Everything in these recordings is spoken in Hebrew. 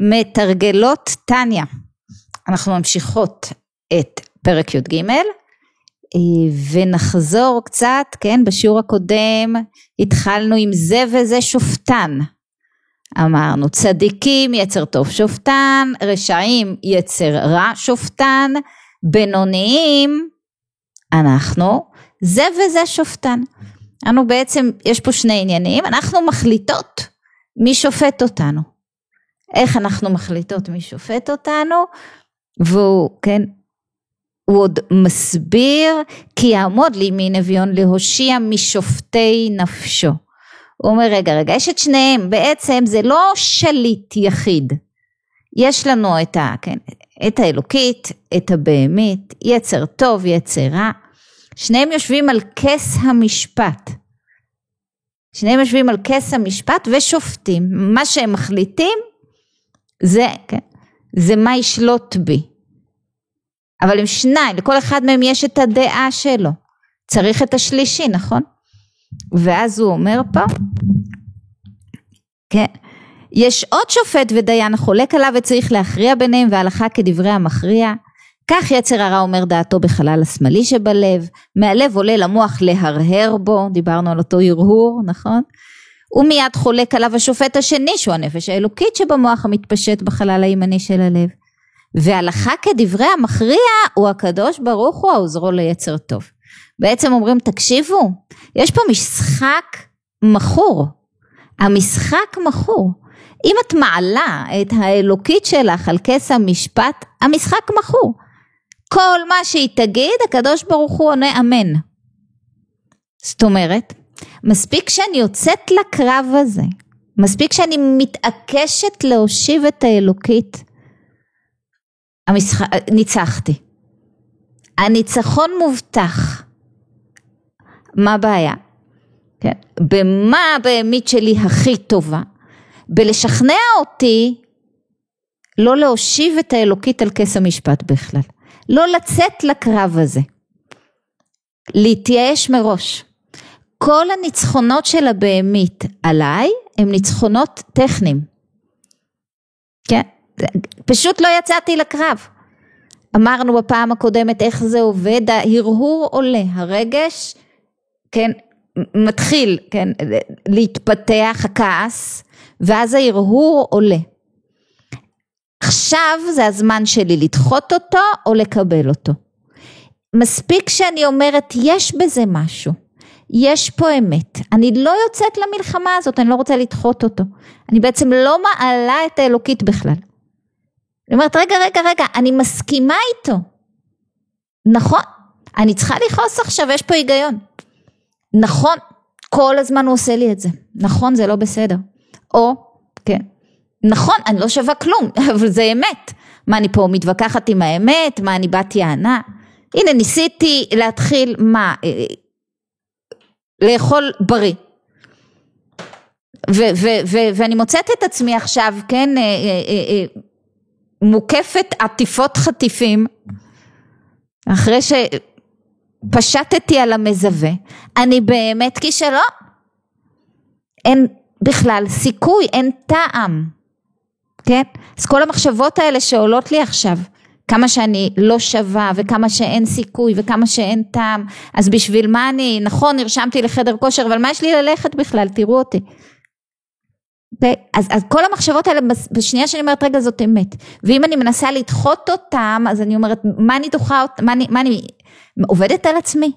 מתרגלות טניה. אנחנו ממשיכות את פרק י"ג ונחזור קצת, כן, בשיעור הקודם התחלנו עם זה וזה שופטן. אמרנו צדיקים יצר טוב שופטן, רשעים יצר רע שופטן, בינוניים אנחנו זה וזה שופטן. אנו בעצם, יש פה שני עניינים, אנחנו מחליטות מי שופט אותנו. איך אנחנו מחליטות מי שופט אותנו, והוא, כן, הוא עוד מסביר כי יעמוד לימין אביון להושיע משופטי נפשו. הוא אומר רגע רגע יש את שניהם בעצם זה לא שליט יחיד. יש לנו את, ה, כן, את האלוקית את הבהמית יצר טוב יצר רע. שניהם יושבים על כס המשפט. שניהם יושבים על כס המשפט ושופטים. מה שהם מחליטים זה, כן, זה מה ישלוט בי. אבל הם שניים לכל אחד מהם יש את הדעה שלו. צריך את השלישי נכון? ואז הוא אומר פה, כן, יש עוד שופט ודיין החולק עליו וצריך להכריע ביניהם והלכה כדברי המכריע. כך יצר הרע אומר דעתו בחלל השמאלי שבלב, מהלב עולה למוח להרהר בו, דיברנו על אותו הרהור, נכון? ומיד חולק עליו השופט השני שהוא הנפש האלוקית שבמוח המתפשט בחלל הימני של הלב. והלכה כדברי המכריע הוא הקדוש ברוך הוא העוזרו ליצר טוב. בעצם אומרים תקשיבו יש פה משחק מכור המשחק מכור אם את מעלה את האלוקית שלך על כס המשפט המשחק מכור כל מה שהיא תגיד הקדוש ברוך הוא עונה אמן זאת אומרת מספיק שאני יוצאת לקרב הזה מספיק שאני מתעקשת להושיב את האלוקית המשח... ניצחתי הניצחון מובטח מה הבעיה? כן. במה הבהמית שלי הכי טובה? בלשכנע אותי לא להושיב את האלוקית על כס המשפט בכלל. לא לצאת לקרב הזה. להתייאש מראש. כל הניצחונות של הבהמית עליי הם ניצחונות טכניים. כן? פשוט לא יצאתי לקרב. אמרנו בפעם הקודמת איך זה עובד, ההרהור עולה, הרגש כן, מתחיל, כן, להתפתח הכעס, ואז ההרהור עולה. עכשיו זה הזמן שלי לדחות אותו או לקבל אותו. מספיק שאני אומרת יש בזה משהו, יש פה אמת, אני לא יוצאת למלחמה הזאת, אני לא רוצה לדחות אותו, אני בעצם לא מעלה את האלוקית בכלל. אני אומרת רגע רגע רגע, אני מסכימה איתו, נכון, אני צריכה לכעוס עכשיו, יש פה היגיון. נכון, כל הזמן הוא עושה לי את זה, נכון זה לא בסדר, או כן, נכון אני לא שווה כלום, אבל זה אמת, מה אני פה מתווכחת עם האמת, מה אני בת יענה, הנה ניסיתי להתחיל מה, אה, לאכול בריא, ו- ו- ו- ואני מוצאת את עצמי עכשיו, כן, אה, מוקפת עטיפות חטיפים, אחרי ש... פשטתי על המזווה, אני באמת כישלון. אין בכלל סיכוי, אין טעם, כן? אז כל המחשבות האלה שעולות לי עכשיו, כמה שאני לא שווה וכמה שאין סיכוי וכמה שאין טעם, אז בשביל מה אני, נכון נרשמתי לחדר כושר, אבל מה יש לי ללכת בכלל, תראו אותי. אז, אז כל המחשבות האלה בשנייה שאני אומרת רגע זאת אמת. ואם אני מנסה לדחות אותם אז אני אומרת מה אני דוחה אותם מה אני, מה אני עובדת על עצמי?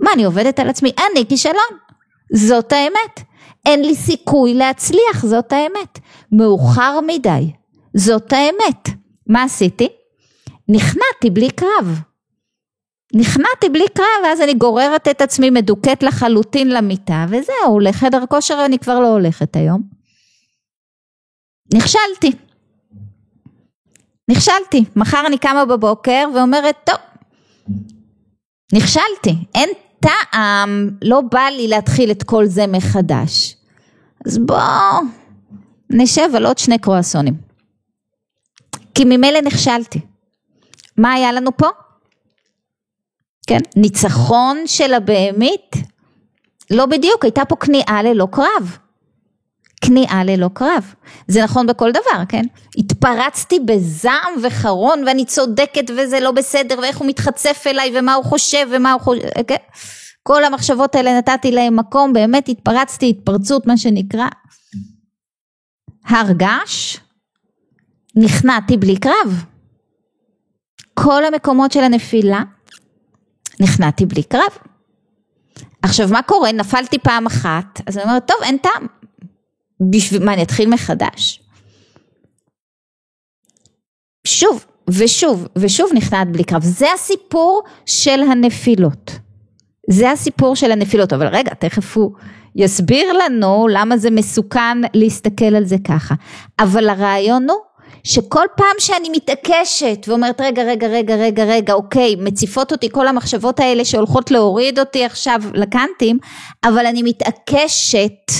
מה אני עובדת על עצמי? אני כישלון. זאת האמת. אין לי סיכוי להצליח זאת האמת. מאוחר מדי. זאת האמת. מה עשיתי? נכנעתי בלי קרב נכנעתי בלי קרב ואז אני גוררת את עצמי מדוכאת לחלוטין למיטה וזהו לחדר כושר אני כבר לא הולכת היום נכשלתי. נכשלתי. מחר אני קמה בבוקר ואומרת, טוב, נכשלתי. אין טעם, לא בא לי להתחיל את כל זה מחדש. אז בואו נשב על עוד שני קרואסונים. כי ממילא נכשלתי. מה היה לנו פה? כן, ניצחון של הבהמית? לא בדיוק, הייתה פה כניעה ללא קרב. כניעה ללא קרב. זה נכון בכל דבר, כן? התפרצתי בזעם וחרון ואני צודקת וזה לא בסדר ואיך הוא מתחצף אליי ומה הוא חושב ומה הוא חושב, כן? כל המחשבות האלה נתתי להם מקום, באמת התפרצתי התפרצות מה שנקרא. הר געש, נכנעתי בלי קרב. כל המקומות של הנפילה, נכנעתי בלי קרב. עכשיו מה קורה? נפלתי פעם אחת, אז אני אומרת, טוב, אין טעם. בשביל מה, אני אתחיל מחדש? שוב ושוב ושוב נכנעת בלי קרב. זה הסיפור של הנפילות. זה הסיפור של הנפילות, אבל רגע, תכף הוא יסביר לנו למה זה מסוכן להסתכל על זה ככה. אבל הרעיון הוא שכל פעם שאני מתעקשת ואומרת רגע רגע רגע רגע רגע אוקיי מציפות אותי כל המחשבות האלה שהולכות להוריד אותי עכשיו לקנטים אבל אני מתעקשת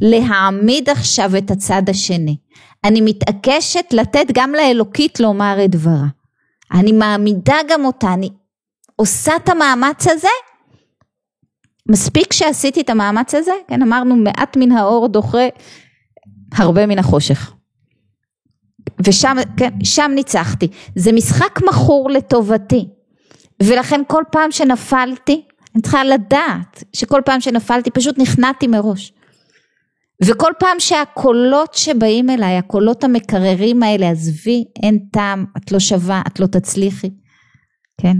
להעמיד עכשיו את הצד השני. אני מתעקשת לתת גם לאלוקית לומר את דברה. אני מעמידה גם אותה אני עושה את המאמץ הזה. מספיק שעשיתי את המאמץ הזה? כן אמרנו מעט מן האור דוחה הרבה מן החושך ושם כן, שם ניצחתי. זה משחק מכור לטובתי. ולכן כל פעם שנפלתי, אני צריכה לדעת שכל פעם שנפלתי פשוט נכנעתי מראש. וכל פעם שהקולות שבאים אליי, הקולות המקררים האלה, עזבי, אין טעם, את לא שווה, את לא תצליחי, כן?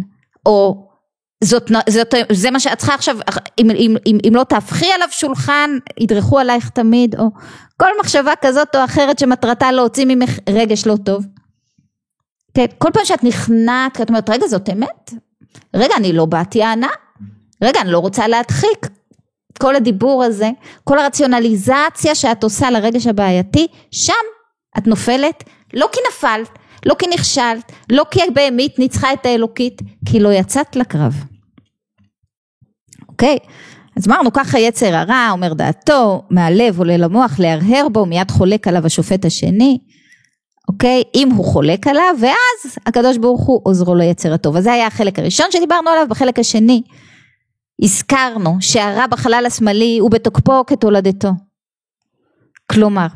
או זאת, זאת, זה מה שאת צריכה עכשיו, אם, אם, אם, אם לא תהפכי עליו שולחן, ידרכו עלייך תמיד, או כל מחשבה כזאת או אחרת שמטרתה להוציא ממך רגש לא טוב. כן, כל פעם שאת נכנעת, את אומרת, רגע, זאת אמת? רגע, אני לא באתי הענה? רגע, אני לא רוצה להדחיק. כל הדיבור הזה, כל הרציונליזציה שאת עושה לרגש הבעייתי, שם את נופלת, לא כי נפלת, לא כי נכשלת, לא כי הבהמית ניצחה את האלוקית, כי לא יצאת לקרב. אוקיי? אז אמרנו ככה יצר הרע אומר דעתו, מהלב עולה למוח להרהר בו, מיד חולק עליו השופט השני, אוקיי? אם הוא חולק עליו, ואז הקדוש ברוך הוא עוזרו ליצר הטוב. אז זה היה החלק הראשון שדיברנו עליו, בחלק השני הזכרנו שהרע בחלל השמאלי הוא בתוקפו כתולדתו. כלומר,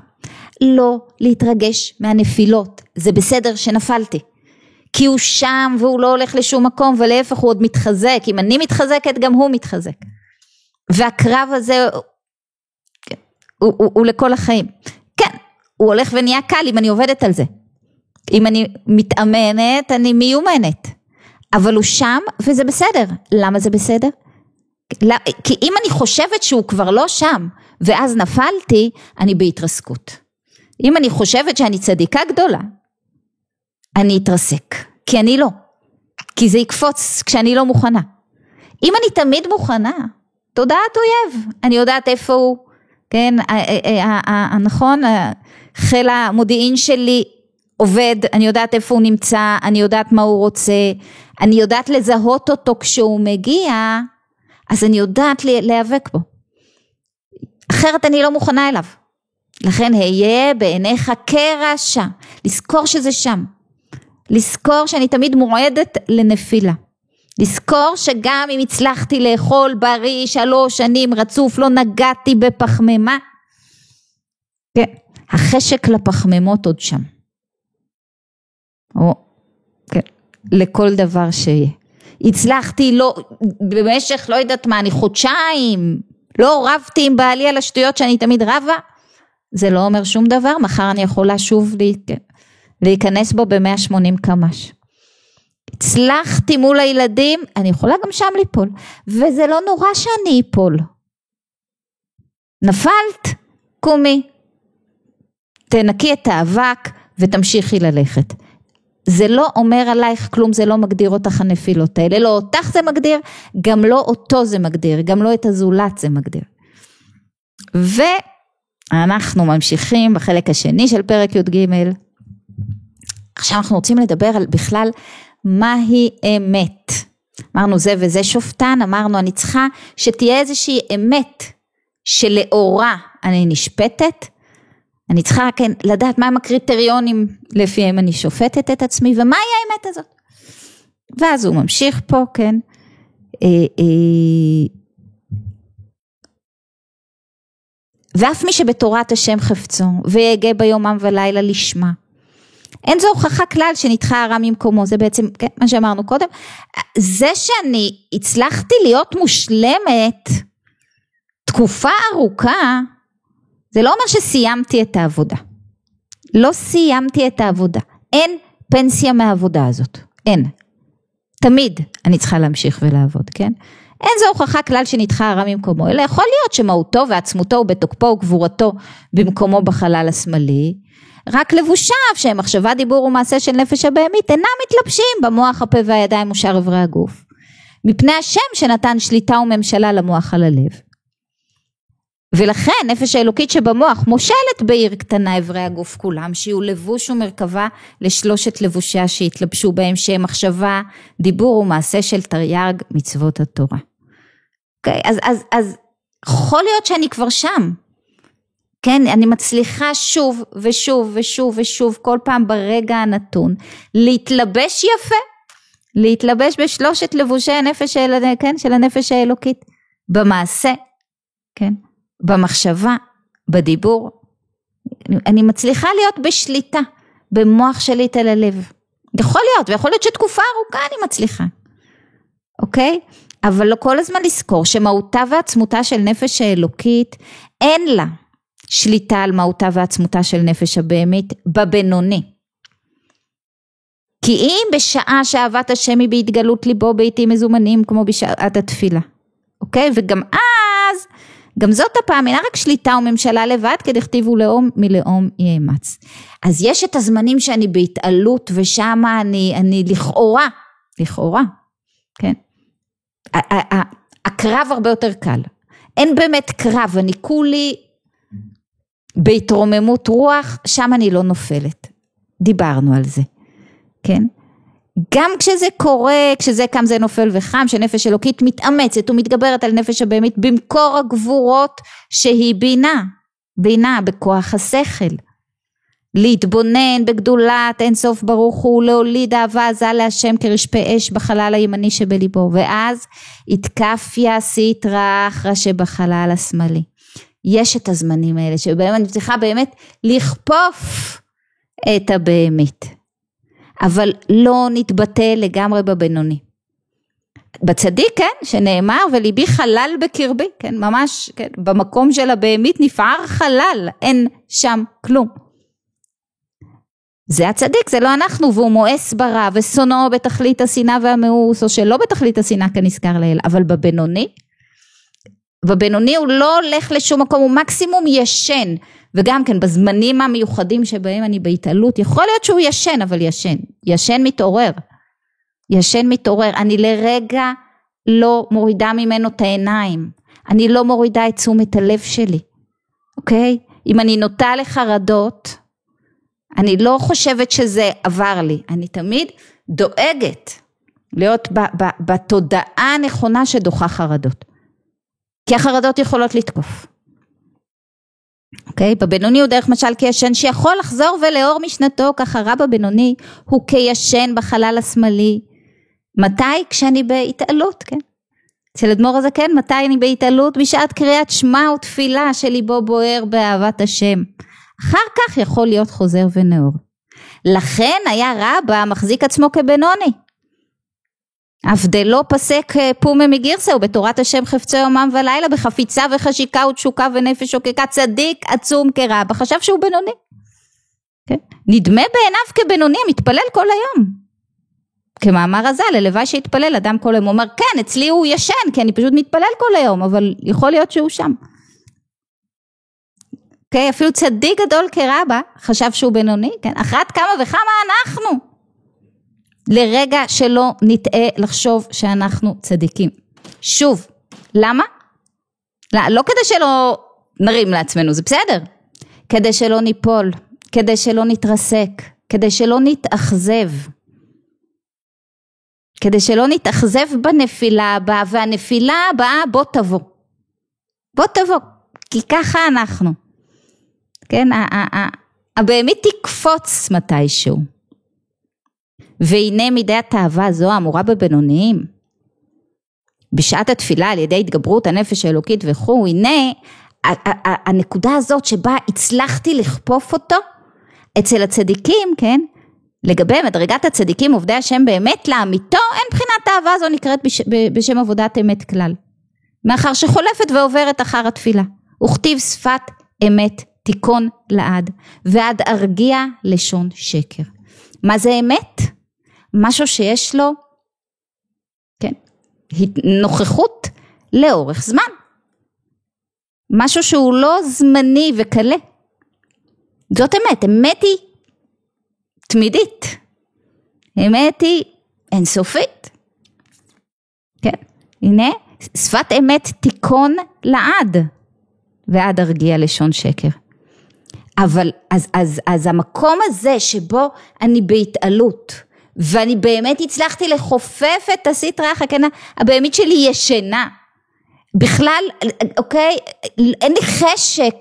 לא להתרגש מהנפילות, זה בסדר שנפלתי. כי הוא שם והוא לא הולך לשום מקום ולהפך הוא עוד מתחזק, אם אני מתחזקת גם הוא מתחזק. והקרב הזה הוא, הוא, הוא, הוא לכל החיים. כן, הוא הולך ונהיה קל אם אני עובדת על זה. אם אני מתאמנת, אני מיומנת. אבל הוא שם וזה בסדר. למה זה בסדר? כי אם אני חושבת שהוא כבר לא שם ואז נפלתי, אני בהתרסקות. אם אני חושבת שאני צדיקה גדולה, אני אתרסק, כי אני לא. כי זה יקפוץ כשאני לא מוכנה. אם אני תמיד מוכנה, תודעת אויב, אני יודעת איפה הוא, כן, נכון, חיל המודיעין שלי עובד, אני יודעת איפה הוא נמצא, אני יודעת מה הוא רוצה, אני יודעת לזהות אותו כשהוא מגיע, אז אני יודעת להיאבק בו. אחרת אני לא מוכנה אליו. לכן אהיה בעיניך כרשע, לזכור שזה שם, לזכור שאני תמיד מועדת לנפילה. לזכור שגם אם הצלחתי לאכול בריא שלוש שנים רצוף לא נגעתי בפחמימה כן, החשק לפחמימות עוד שם. או, כן, לכל דבר שיהיה. הצלחתי לא, במשך לא יודעת מה, אני חודשיים, לא רבתי עם בעלי על השטויות שאני תמיד רבה, זה לא אומר שום דבר, מחר אני יכולה שוב להיכנס בו ב-180 קמ"ש. הצלחתי מול הילדים, אני יכולה גם שם ליפול, וזה לא נורא שאני אפול. נפלת? קומי. תנקי את האבק ותמשיכי ללכת. זה לא אומר עלייך כלום, זה לא מגדיר אותך הנפילות האלה, לא אותך זה מגדיר, גם לא אותו זה מגדיר, גם לא את הזולת זה מגדיר. ואנחנו ממשיכים בחלק השני של פרק י"ג. עכשיו אנחנו רוצים לדבר על בכלל מהי אמת. אמרנו זה וזה שופטן, אמרנו אני צריכה שתהיה איזושהי אמת שלאורה אני נשפטת, אני צריכה כן לדעת מהם הקריטריונים לפיהם אני שופטת את עצמי ומהי האמת הזאת. ואז הוא ממשיך פה, כן, אה, אה, ואף מי שבתורת השם חפצו, ויהגה ביומם ולילה לשמה. אין זו הוכחה כלל שנדחה הרע ממקומו, זה בעצם כן, מה שאמרנו קודם. זה שאני הצלחתי להיות מושלמת תקופה ארוכה, זה לא אומר שסיימתי את העבודה. לא סיימתי את העבודה. אין פנסיה מהעבודה הזאת. אין. תמיד אני צריכה להמשיך ולעבוד, כן? אין זו הוכחה כלל שנדחה הרע ממקומו, אלא יכול להיות שמהותו ועצמותו ובתוקפו וגבורתו במקומו בחלל השמאלי, רק לבושיו שהם מחשבה, דיבור ומעשה של נפש הבהמית אינם מתלבשים במוח, הפה והידיים ושאר אברי הגוף. מפני השם שנתן שליטה וממשלה למוח על הלב. ולכן נפש האלוקית שבמוח מושלת בעיר קטנה אברי הגוף כולם שיהיו לבוש ומרכבה לשלושת לבושיה שהתלבשו בהם שהם מחשבה, דיבור ומעשה של תרי"ג מצוות התורה. אוקיי? אז, אז, אז יכול להיות שאני כבר שם, כן, אני מצליחה שוב ושוב ושוב ושוב כל פעם ברגע הנתון להתלבש יפה, להתלבש בשלושת לבושי הנפש של, כן, של הנפש האלוקית, במעשה, כן, במחשבה, בדיבור. אני מצליחה להיות בשליטה, במוח שליט על הלב. יכול להיות, ויכול להיות שתקופה ארוכה אני מצליחה, אוקיי? אבל לא כל הזמן לזכור שמהותה ועצמותה של נפש האלוקית אין לה שליטה על מהותה ועצמותה של נפש הבהמית בבינוני. כי אם בשעה שאהבת השם היא בהתגלות ליבו בעיתים מזומנים כמו בשעת התפילה, אוקיי? וגם אז, גם זאת הפעם אינה רק שליטה וממשלה לבד כדכתיבו לאום מלאום יאמץ. אז יש את הזמנים שאני בהתעלות ושם אני, אני לכאורה, לכאורה, כן? הקרב הרבה יותר קל. אין באמת קרב, אני כולי בהתרוממות רוח, שם אני לא נופלת. דיברנו על זה, כן? גם כשזה קורה, כשזה קם זה נופל וחם, שנפש אלוקית מתאמצת ומתגברת על נפש הבהמית במקור הגבורות שהיא בינה, בינה בכוח השכל. להתבונן בגדולת אין סוף ברוך הוא, להוליד אהבה עזה להשם כרשפי אש בחלל הימני שבליבו, ואז יתקפיה סיטרא אחרא שבחלל השמאלי. יש את הזמנים האלה שבהם אני צריכה באמת לכפוף את הבהמית, אבל לא נתבטא לגמרי בבינוני. בצדיק, כן, שנאמר וליבי חלל בקרבי, כן, ממש, כן, במקום של הבהמית נפער חלל, אין שם כלום. זה הצדיק, זה לא אנחנו, והוא מואס ברע ושונאו בתכלית השנאה והמאוס, או שלא בתכלית השנאה כנזכר לעיל, אבל בבינוני, בבינוני הוא לא הולך לשום מקום, הוא מקסימום ישן, וגם כן בזמנים המיוחדים שבהם אני בהתעלות, יכול להיות שהוא ישן, אבל ישן, ישן מתעורר, ישן מתעורר, אני לרגע לא מורידה ממנו את העיניים, אני לא מורידה את תשומת הלב שלי, אוקיי? אם אני נוטה לחרדות, אני לא חושבת שזה עבר לי, אני תמיד דואגת להיות ב- ב- בתודעה הנכונה שדוחה חרדות. כי החרדות יכולות לתקוף. אוקיי? Okay? בבינוני הוא דרך משל כישן שיכול לחזור ולאור משנתו, ככה רב הבינוני הוא כישן בחלל השמאלי. מתי? כשאני בהתעלות, כן? אצל אדמו"ר הזקן, מתי אני בהתעלות? בשעת קריאת שמע ותפילה שליבו בוער באהבת השם. אחר כך יכול להיות חוזר ונאור. לכן היה רבא מחזיק עצמו כבינוני. דלא פסק אה, פומי מגירסה ובתורת השם חפצו יומם ולילה בחפיצה וחשיקה ותשוקה ונפש שוקקה צדיק עצום כרבא חשב שהוא בינוני. כן? נדמה בעיניו כבינוני מתפלל כל היום. כמאמר הז"ל הלוואי שיתפלל אדם כל היום הוא אומר כן אצלי הוא ישן כי אני פשוט מתפלל כל היום אבל יכול להיות שהוא שם. כן, אפילו צדיק גדול כרבא חשב שהוא בינוני, כן? אחת כמה וכמה אנחנו. לרגע שלא נטעה לחשוב שאנחנו צדיקים. שוב, למה? לא, לא כדי שלא נרים לעצמנו, זה בסדר. כדי שלא ניפול, כדי שלא נתרסק, כדי שלא נתאכזב. כדי שלא נתאכזב בנפילה הבאה, והנפילה הבאה בוא תבוא. בוא תבוא, כי ככה אנחנו. כן, הבהמית תקפוץ מתישהו. והנה מידי התאווה זו האמורה בבינוניים. בשעת התפילה על ידי התגברות הנפש האלוקית וכו', הנה הנקודה הזאת שבה הצלחתי לכפוף אותו, אצל הצדיקים, כן, לגבי מדרגת הצדיקים עובדי השם באמת לאמיתו, אין בחינת האהבה הזו נקראת בש, בשם עבודת אמת כלל. מאחר שחולפת ועוברת אחר התפילה. וכתיב שפת אמת תיכון לעד, ועד ארגיע לשון שקר. מה זה אמת? משהו שיש לו, כן, נוכחות לאורך זמן. משהו שהוא לא זמני וקלה. זאת אמת, אמת היא תמידית. אמת היא אינסופית. כן, הנה, שפת אמת תיכון לעד, ועד ארגיע לשון שקר. אבל אז, אז, אז המקום הזה שבו אני בהתעלות, ואני באמת הצלחתי לחופף את הסטרה החכנה הבהמית שלי ישנה. בכלל, אוקיי, אין לי חשק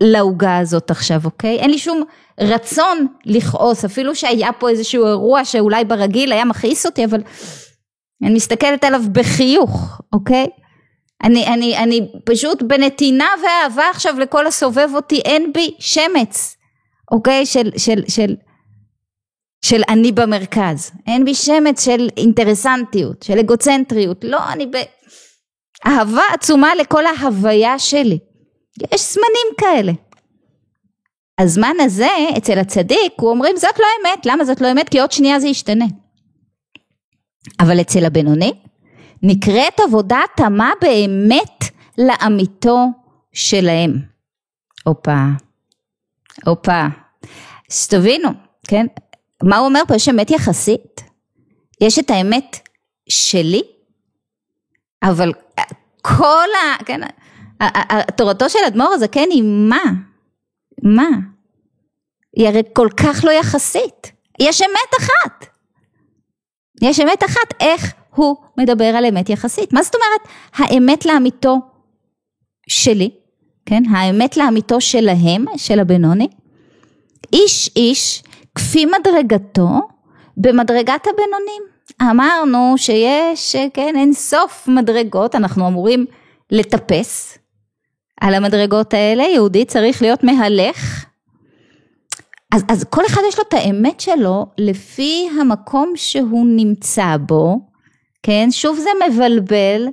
לעוגה הזאת עכשיו, אוקיי? אין לי שום רצון לכעוס, אפילו שהיה פה איזשהו אירוע שאולי ברגיל היה מכעיס אותי, אבל אני מסתכלת עליו בחיוך, אוקיי? אני, אני, אני פשוט בנתינה ואהבה עכשיו לכל הסובב אותי, אין בי שמץ, אוקיי? של, של, של, של אני במרכז, אין בי שמץ של אינטרסנטיות, של אגוצנטריות, לא, אני באהבה עצומה לכל ההוויה שלי. יש זמנים כאלה. הזמן הזה אצל הצדיק, הוא אומרים זאת לא אמת, למה זאת לא אמת? כי עוד שנייה זה ישתנה. אבל אצל הבינוני נקראת עבודה תמה באמת לאמיתו שלהם. הופה, הופה, שתבינו, כן? מה הוא אומר פה? יש אמת יחסית? יש את האמת שלי? אבל כל ה... כן, תורתו של אדמו"ר הזקן היא מה? מה? היא הרי כל כך לא יחסית. יש אמת אחת. יש אמת אחת, איך הוא מדבר על אמת יחסית. מה זאת אומרת האמת לאמיתו שלי, כן? האמת לאמיתו שלהם, של הבינוני? איש איש כפי מדרגתו במדרגת הבינונים. אמרנו שיש, כן, אין סוף מדרגות, אנחנו אמורים לטפס על המדרגות האלה, יהודי צריך להיות מהלך. אז, אז כל אחד יש לו את האמת שלו לפי המקום שהוא נמצא בו, כן? שוב זה מבלבל,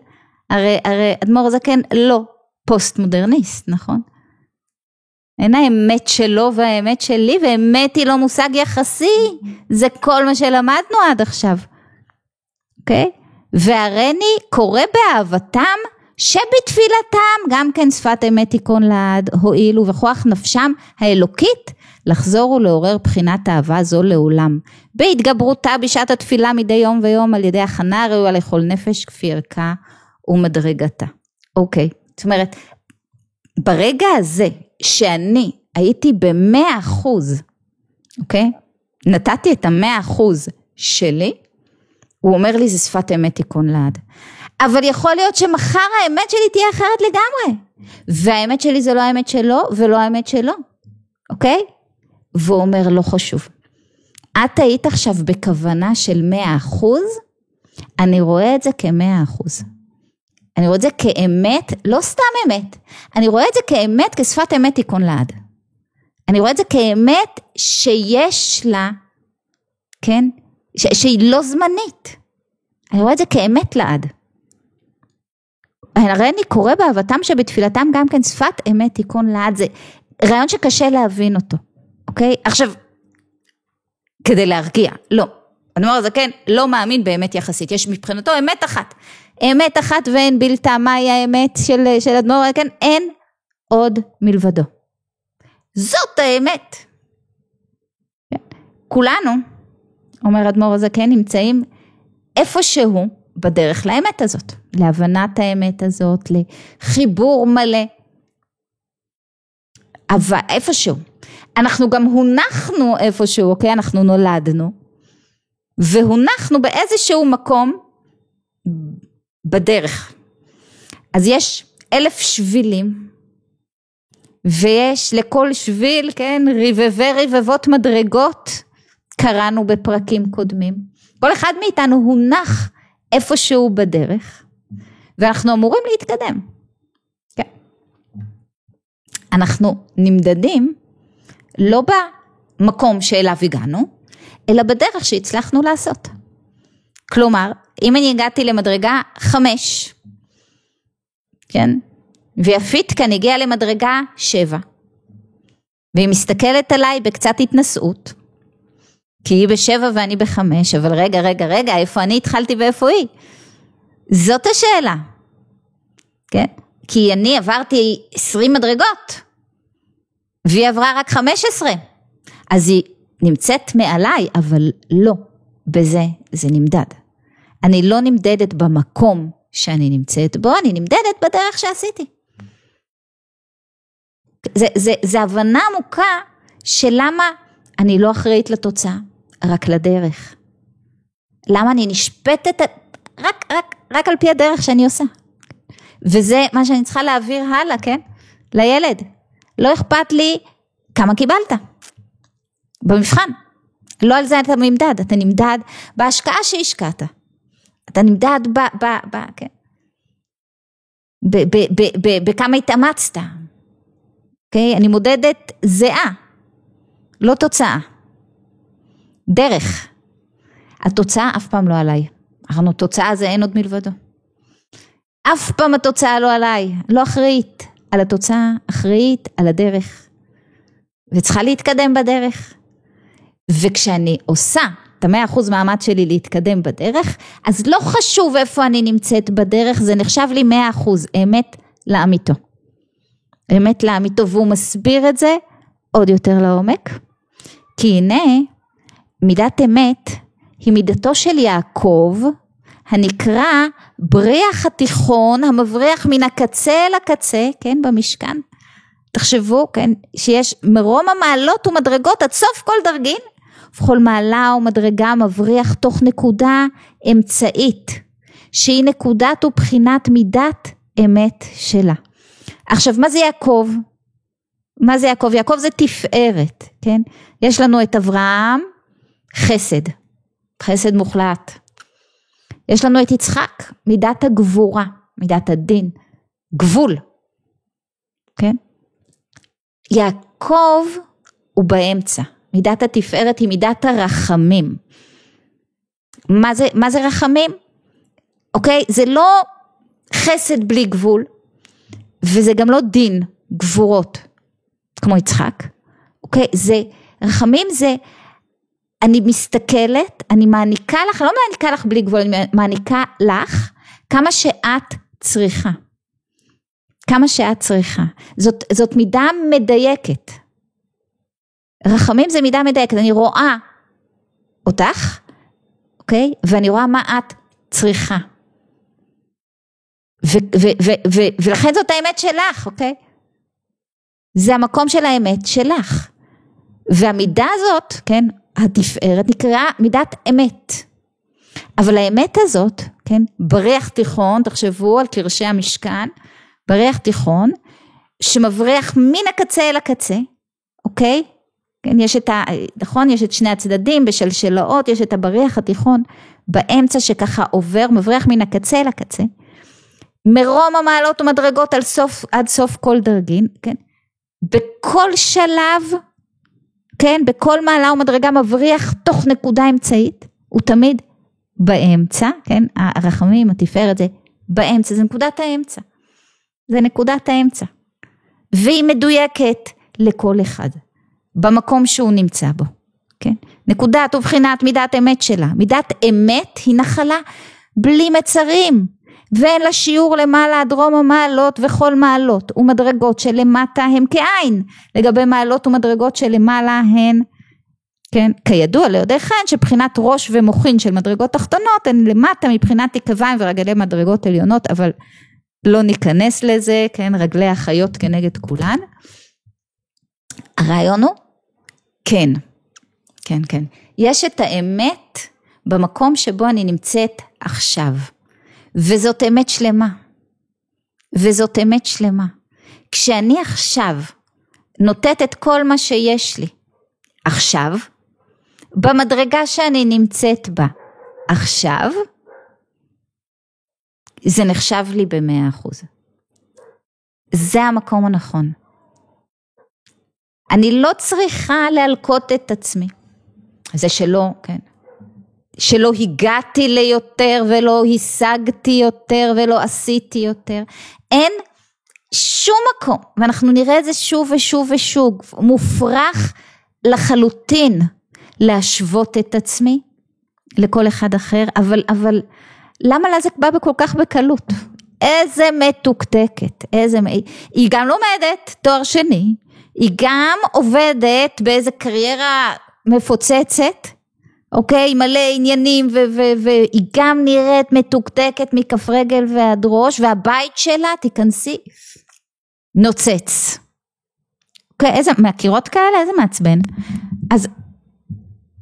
הרי, הרי אדמו"ר הזקן לא פוסט מודרניסט, נכון? אין האמת שלו והאמת שלי, ואמת היא לא מושג יחסי, זה כל מה שלמדנו עד עכשיו, אוקיי? Okay? והריני קורא באהבתם שבתפילתם גם כן שפת אמת תיכון לעד הועילו וכוח נפשם האלוקית לחזור ולעורר בחינת אהבה זו לעולם. בהתגברותה בשעת התפילה מדי יום ויום על ידי הכנה הראויה לכל נפש כפי ערכה ומדרגתה. אוקיי, זאת אומרת, ברגע הזה שאני הייתי במאה אחוז, אוקיי? נתתי את המאה אחוז שלי, הוא אומר לי זה שפת אמת תיכון לעד. אבל יכול להיות שמחר האמת שלי תהיה אחרת לגמרי. והאמת שלי זה לא האמת שלו ולא האמת שלו, אוקיי? והוא אומר לא חשוב. את היית עכשיו בכוונה של מאה אחוז, אני רואה את זה כמאה אחוז. אני רואה את זה כאמת, לא סתם אמת, אני רואה את זה כאמת כשפת אמת תיקון לעד. אני רואה את זה כאמת שיש לה, כן, ש- שהיא לא זמנית. אני רואה את זה כאמת לעד. הרי אני קורא באהבתם שבתפילתם גם כן שפת אמת תיקון לעד, זה רעיון שקשה להבין אותו. אוקיי? עכשיו, כדי להרגיע, לא. אדמו"ר הזקן לא מאמין באמת יחסית, יש מבחינתו אמת אחת. אמת אחת ואין בלתה, מהי האמת של, של אדמו"ר הזקן? אין עוד מלבדו. זאת האמת. כולנו, אומר אדמו"ר הזקן, נמצאים איפשהו בדרך לאמת הזאת, להבנת האמת הזאת, לחיבור מלא. אבל איפשהו. אנחנו גם הונחנו איפשהו, אוקיי? אנחנו נולדנו, והונחנו באיזשהו מקום בדרך. אז יש אלף שבילים, ויש לכל שביל, כן, רבבי רבבות מדרגות, קראנו בפרקים קודמים. כל אחד מאיתנו הונח איפשהו בדרך, ואנחנו אמורים להתקדם. אנחנו נמדדים לא במקום שאליו הגענו, אלא בדרך שהצלחנו לעשות. כלומר, אם אני הגעתי למדרגה חמש, כן? ויפית כאן הגיעה למדרגה שבע, והיא מסתכלת עליי בקצת התנשאות, כי היא בשבע ואני בחמש, אבל רגע, רגע, רגע, איפה אני התחלתי ואיפה היא? זאת השאלה, כן? כי אני עברתי עשרים מדרגות, והיא עברה רק חמש עשרה, אז היא נמצאת מעליי, אבל לא, בזה זה נמדד. אני לא נמדדת במקום שאני נמצאת בו, אני נמדדת בדרך שעשיתי. זה, זה, זה הבנה עמוקה של למה אני לא אחראית לתוצאה, רק לדרך. למה אני נשפטת רק, רק, רק על פי הדרך שאני עושה. וזה מה שאני צריכה להעביר הלאה, כן? לילד. לא אכפת לי כמה קיבלת במבחן. לא על זה אתה נמדד, אתה נמדד בהשקעה שהשקעת. אתה נמדד ב... ב, ב כן. בכמה התאמצת. אוקיי? Okay? אני מודדת זהה, לא תוצאה. דרך. התוצאה אף פעם לא עליי. אמרנו תוצאה זה אין עוד מלבדו. אף פעם התוצאה לא עליי, לא אחראית על התוצאה, אחראית על הדרך. וצריכה להתקדם בדרך. וכשאני עושה את המאה אחוז מאמץ שלי להתקדם בדרך, אז לא חשוב איפה אני נמצאת בדרך, זה נחשב לי מאה אחוז אמת לאמיתו. אמת לאמיתו, והוא מסביר את זה עוד יותר לעומק. כי הנה, מידת אמת היא מידתו של יעקב, הנקרא בריח התיכון המבריח מן הקצה אל הקצה, כן, במשכן. תחשבו, כן, שיש מרום המעלות ומדרגות עד סוף כל דרגין, ובכל מעלה ומדרגה מבריח תוך נקודה אמצעית, שהיא נקודת ובחינת מידת אמת שלה. עכשיו, מה זה יעקב? מה זה יעקב? יעקב זה תפארת, כן? יש לנו את אברהם, חסד, חסד מוחלט. יש לנו את יצחק, מידת הגבורה, מידת הדין, גבול, כן? יעקב הוא באמצע, מידת התפארת היא מידת הרחמים. מה זה, מה זה רחמים? אוקיי? זה לא חסד בלי גבול, וזה גם לא דין, גבורות, כמו יצחק, אוקיי? זה, רחמים זה אני מסתכלת, אני מעניקה לך, לא מעניקה לך בלי גבול, אני מעניקה לך כמה שאת צריכה. כמה שאת צריכה. זאת, זאת מידה מדייקת. רחמים זה מידה מדייקת, אני רואה אותך, אוקיי? ואני רואה מה את צריכה. ו- ו- ו- ו- ולכן זאת האמת שלך, אוקיי? זה המקום של האמת שלך. והמידה הזאת, כן, התפארת נקראה מידת אמת. אבל האמת הזאת, כן, בריח תיכון, תחשבו על קרשי המשכן, בריח תיכון, שמבריח מן הקצה אל הקצה, אוקיי? כן, יש את ה... נכון? יש את שני הצדדים בשלשלאות, יש את הבריח התיכון באמצע שככה עובר, מבריח מן הקצה אל הקצה. מרום המעלות ומדרגות על סוף, עד סוף כל דרגין, כן? בכל שלב כן, בכל מעלה ומדרגה מבריח תוך נקודה אמצעית, הוא תמיד באמצע, כן, הרחמים, התפארת זה באמצע, זה נקודת האמצע, זה נקודת האמצע, והיא מדויקת לכל אחד, במקום שהוא נמצא בו, כן, נקודת ובחינת מידת אמת שלה, מידת אמת היא נחלה בלי מצרים, ואין לה שיעור למעלה דרום המעלות וכל מעלות ומדרגות שלמטה הם כאין לגבי מעלות ומדרגות שלמעלה הן כן כידוע ליודעי חן שבחינת ראש ומוחין של מדרגות תחתונות הן למטה מבחינת תיקביים ורגלי מדרגות עליונות אבל לא ניכנס לזה כן רגלי החיות כנגד כולן. הרעיון הוא? כן כן כן. יש את האמת במקום שבו אני נמצאת עכשיו וזאת אמת שלמה. וזאת אמת שלמה. כשאני עכשיו נותנת את כל מה שיש לי עכשיו, במדרגה שאני נמצאת בה עכשיו, זה נחשב לי במאה אחוז. זה המקום הנכון. אני לא צריכה להלקות את עצמי. זה שלא, כן. שלא הגעתי ליותר ולא השגתי יותר ולא עשיתי יותר. אין שום מקום, ואנחנו נראה את זה שוב ושוב ושוב, מופרך לחלוטין להשוות את עצמי לכל אחד אחר, אבל, אבל למה לה זה בא בכל כך בקלות? איזה מתוקתקת, איזה, היא גם לומדת תואר שני, היא גם עובדת באיזה קריירה מפוצצת, אוקיי? מלא עניינים והיא גם נראית מתוקתקת מכף רגל ועד ראש והבית שלה, תיכנסי, נוצץ. אוקיי, איזה, מהקירות כאלה? איזה מעצבן. אז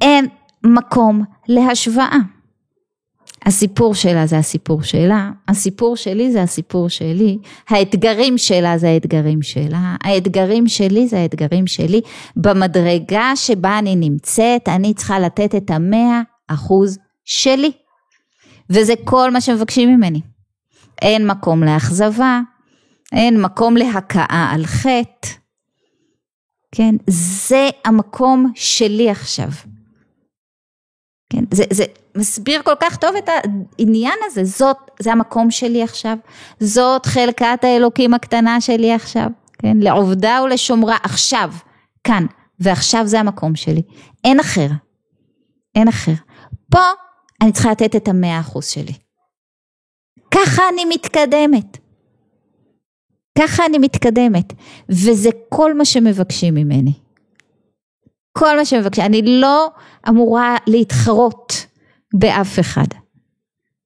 אין מקום להשוואה. הסיפור שלה זה הסיפור שלה, הסיפור שלי זה הסיפור שלי, האתגרים שלה זה האתגרים שלה, האתגרים שלי זה האתגרים שלי, במדרגה שבה אני נמצאת אני צריכה לתת את המאה אחוז שלי, וזה כל מה שמבקשים ממני. אין מקום לאכזבה, אין מקום להכאה על חטא, כן, זה המקום שלי עכשיו. כן, זה, זה מסביר כל כך טוב את העניין הזה, זאת, זה המקום שלי עכשיו, זאת חלקת האלוקים הקטנה שלי עכשיו, כן, לעובדה ולשומרה עכשיו, כאן, ועכשיו זה המקום שלי, אין אחר, אין אחר. פה אני צריכה לתת את המאה אחוז שלי. ככה אני מתקדמת. ככה אני מתקדמת, וזה כל מה שמבקשים ממני. כל מה שמבקשים, אני לא אמורה להתחרות באף אחד.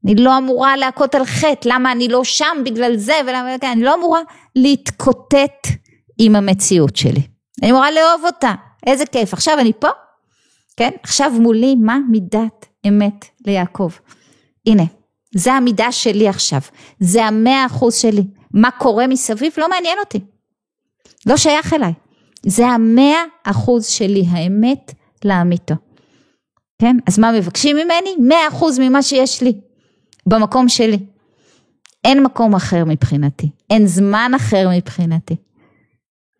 אני לא אמורה להכות על חטא, למה אני לא שם בגלל זה ולמה, אני לא אמורה להתקוטט עם המציאות שלי. אני אמורה לאהוב אותה, איזה כיף, עכשיו אני פה, כן? עכשיו מולי מה מידת אמת ליעקב. הנה, זה המידה שלי עכשיו, זה המאה אחוז שלי. מה קורה מסביב לא מעניין אותי, לא שייך אליי. זה המאה אחוז שלי, האמת לאמיתו. כן? אז מה מבקשים ממני? מאה אחוז ממה שיש לי, במקום שלי. אין מקום אחר מבחינתי, אין זמן אחר מבחינתי.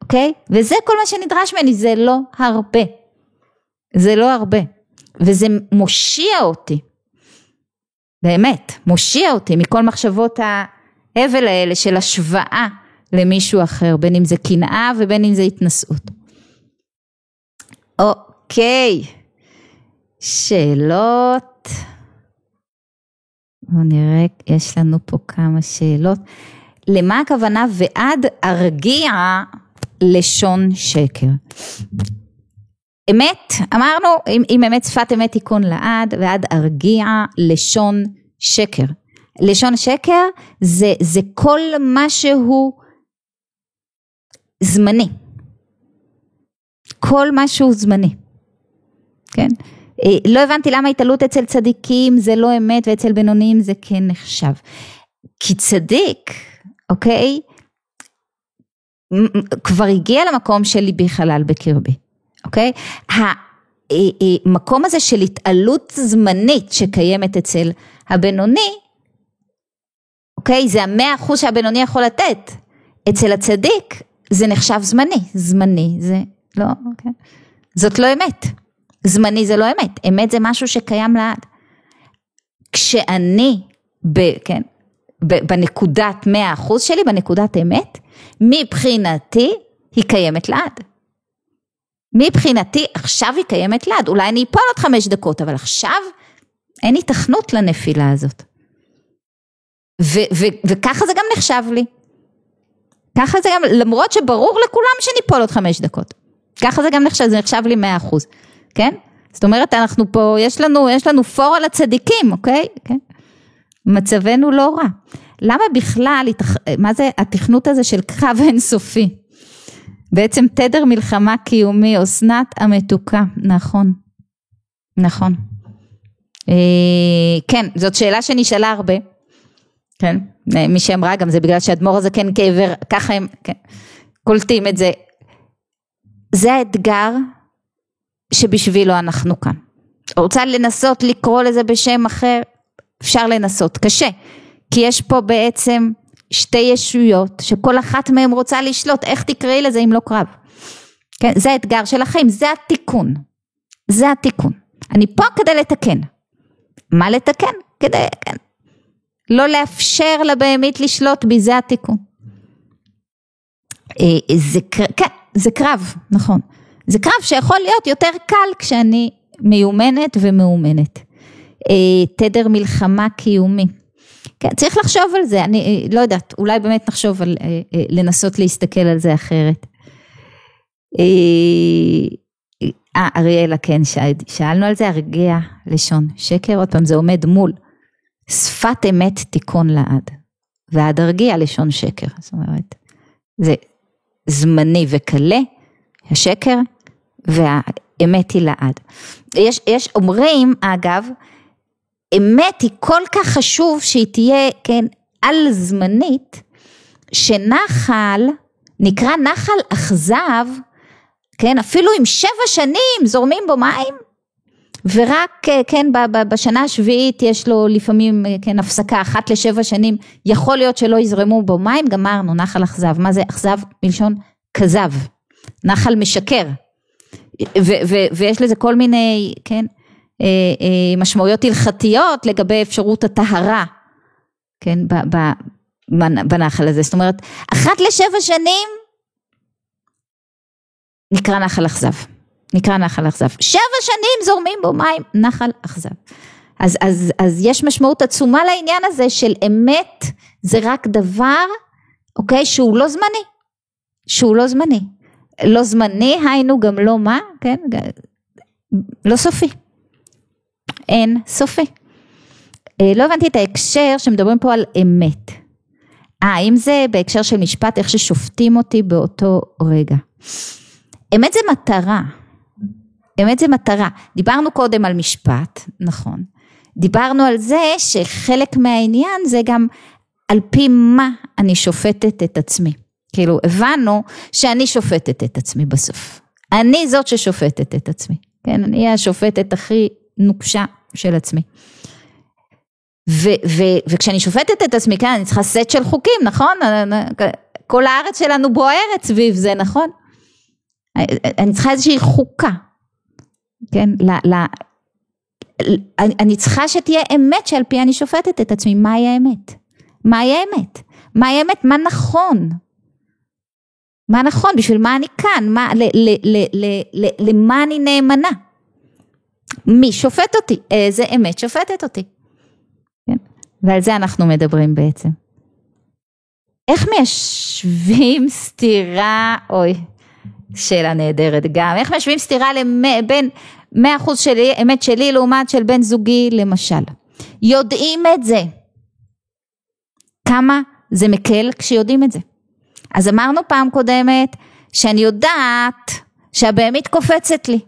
אוקיי? וזה כל מה שנדרש ממני, זה לא הרבה. זה לא הרבה. וזה מושיע אותי. באמת, מושיע אותי מכל מחשבות ההבל האלה של השוואה למישהו אחר, בין אם זה קנאה ובין אם זה התנשאות. אוקיי, שאלות. בואו נראה, יש לנו פה כמה שאלות. למה הכוונה ועד ארגיע לשון שקר? אמת, אמרנו, אם, אם אמת שפת אמת תיקון לעד, ועד ארגיע לשון שקר. לשון שקר זה, זה כל מה שהוא זמני. כל מה שהוא זמני, כן? אה, לא הבנתי למה התעלות אצל צדיקים זה לא אמת ואצל בינוניים זה כן נחשב. כי צדיק, אוקיי, כבר הגיע למקום של ליבי חלל בקרבי, אוקיי? המקום אה, אה, הזה של התעלות זמנית שקיימת אצל הבינוני, אוקיי? זה המאה אחוז שהבינוני יכול לתת. אצל הצדיק זה נחשב זמני, זמני זה לא, אוקיי. זאת לא אמת. זמני זה לא אמת, אמת זה משהו שקיים לעד. כשאני, ב, כן, ב, בנקודת מאה אחוז שלי, בנקודת אמת, מבחינתי היא קיימת לעד. מבחינתי עכשיו היא קיימת לעד, אולי אני אפול עוד חמש דקות, אבל עכשיו אין התכנות לנפילה הזאת. ו- ו- וככה זה גם נחשב לי. ככה זה גם, למרות שברור לכולם שניפול עוד חמש דקות. ככה זה גם נחשב, זה נחשב לי מאה אחוז, כן? זאת אומרת, אנחנו פה, יש לנו, יש לנו פור על הצדיקים, אוקיי? כן? מצבנו לא רע. למה בכלל, מה זה התכנות הזה של קרב אינסופי? בעצם תדר מלחמה קיומי, אסנת המתוקה, נכון, נכון. אה, כן, זאת שאלה שנשאלה הרבה, כן, מי שאמרה גם זה בגלל שהאדמו"ר הזה כן כעבר, ככה הם כן, קולטים את זה. זה האתגר שבשבילו אנחנו כאן. רוצה לנסות לקרוא לזה בשם אחר, אפשר לנסות, קשה, כי יש פה בעצם שתי ישויות שכל אחת מהן רוצה לשלוט, איך תקראי לזה אם לא קרב? כן, זה האתגר של החיים, זה התיקון. זה התיקון. אני פה כדי לתקן. מה לתקן? כדי, כן. לא לאפשר לבהמית לשלוט בי, זה התיקון. אה, זה, כן, זה קרב, נכון. זה קרב שיכול להיות יותר קל כשאני מיומנת ומאומנת. אה, תדר מלחמה קיומי. כן, צריך לחשוב על זה, אני אה, לא יודעת, אולי באמת נחשוב על לנסות להסתכל על זה אחרת. אה, אריאלה, כן, שאלנו על זה, הרגיע לשון שקר, עוד פעם זה עומד מול שפת אמת תיקון לעד, ועד הרגיע לשון שקר, זאת אומרת, זה זמני וקלה, השקר, והאמת היא לעד. יש, יש אומרים, אגב, אמת היא כל כך חשוב שהיא תהיה, כן, על זמנית, שנחל, נקרא נחל אכזב, כן, אפילו אם שבע שנים זורמים בו מים, ורק, כן, בשנה השביעית יש לו לפעמים, כן, הפסקה אחת לשבע שנים, יכול להיות שלא יזרמו בו מים, גמרנו, נחל אכזב. מה זה אכזב? מלשון כזב, נחל משקר. ו- ו- ויש לזה כל מיני, כן, אה, משמעויות הלכתיות לגבי אפשרות הטהרה, כן, בנחל הזה. זאת אומרת, אחת לשבע שנים נקרא נחל אכזב. נקרא נחל אכזב. שבע שנים זורמים בו מים, נחל אכזב. אז, אז, אז יש משמעות עצומה לעניין הזה של אמת זה רק דבר, אוקיי, שהוא לא זמני. שהוא לא זמני. לא זמני, היינו גם לא מה, כן? לא סופי. אין סופי. אה, לא הבנתי את ההקשר שמדברים פה על אמת. אה, האם זה בהקשר של משפט, איך ששופטים אותי באותו רגע. אמת זה מטרה, אמת זה מטרה. דיברנו קודם על משפט, נכון. דיברנו על זה שחלק מהעניין זה גם על פי מה אני שופטת את עצמי. כאילו הבנו שאני שופטת את עצמי בסוף. אני זאת ששופטת את עצמי. כן, אני השופטת הכי נוקשה של עצמי. ו- ו- וכשאני שופטת את עצמי, כן, אני צריכה סט של חוקים, נכון? כל הארץ שלנו בוערת סביב זה, נכון? אני צריכה איזושהי חוקה, כן, ל, ל, אני, אני צריכה שתהיה אמת שעל פי אני שופטת את עצמי, מהי האמת? מהי האמת? מהי האמת? מה נכון? מה נכון? בשביל מה אני כאן? מה, ל, ל, ל, ל, ל, למה אני נאמנה? מי שופט אותי? איזה אמת שופטת אותי? כן? ועל זה אנחנו מדברים בעצם. איך מיישבים סתירה, אוי, שאלה נהדרת גם, איך משווים סתירה בין 100% שלי, אמת שלי לעומת של בן זוגי למשל. יודעים את זה. כמה זה מקל כשיודעים את זה. אז אמרנו פעם קודמת שאני יודעת שהבהמית קופצת לי.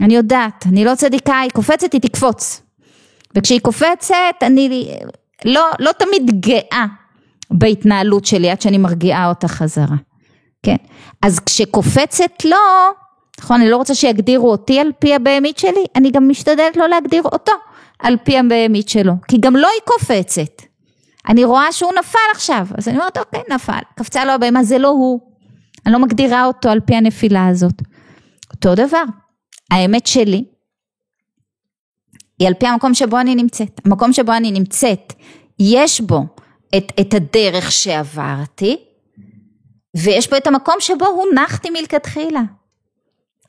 אני יודעת, אני לא צדיקה, היא קופצת, היא תקפוץ. וכשהיא קופצת, אני לא, לא תמיד גאה בהתנהלות שלי עד שאני מרגיעה אותה חזרה. כן, אז כשקופצת לו, נכון, אני לא רוצה שיגדירו אותי על פי הבהמית שלי, אני גם משתדלת לא להגדיר אותו על פי הבהמית שלו, כי גם לא היא קופצת. אני רואה שהוא נפל עכשיו, אז אני אומרת, אוקיי, נפל, קפצה לו הבהמה, זה לא הוא. אני לא מגדירה אותו על פי הנפילה הזאת. אותו דבר, האמת שלי היא על פי המקום שבו אני נמצאת. המקום שבו אני נמצאת, יש בו את, את הדרך שעברתי, ויש פה את המקום שבו הונחתי מלכתחילה.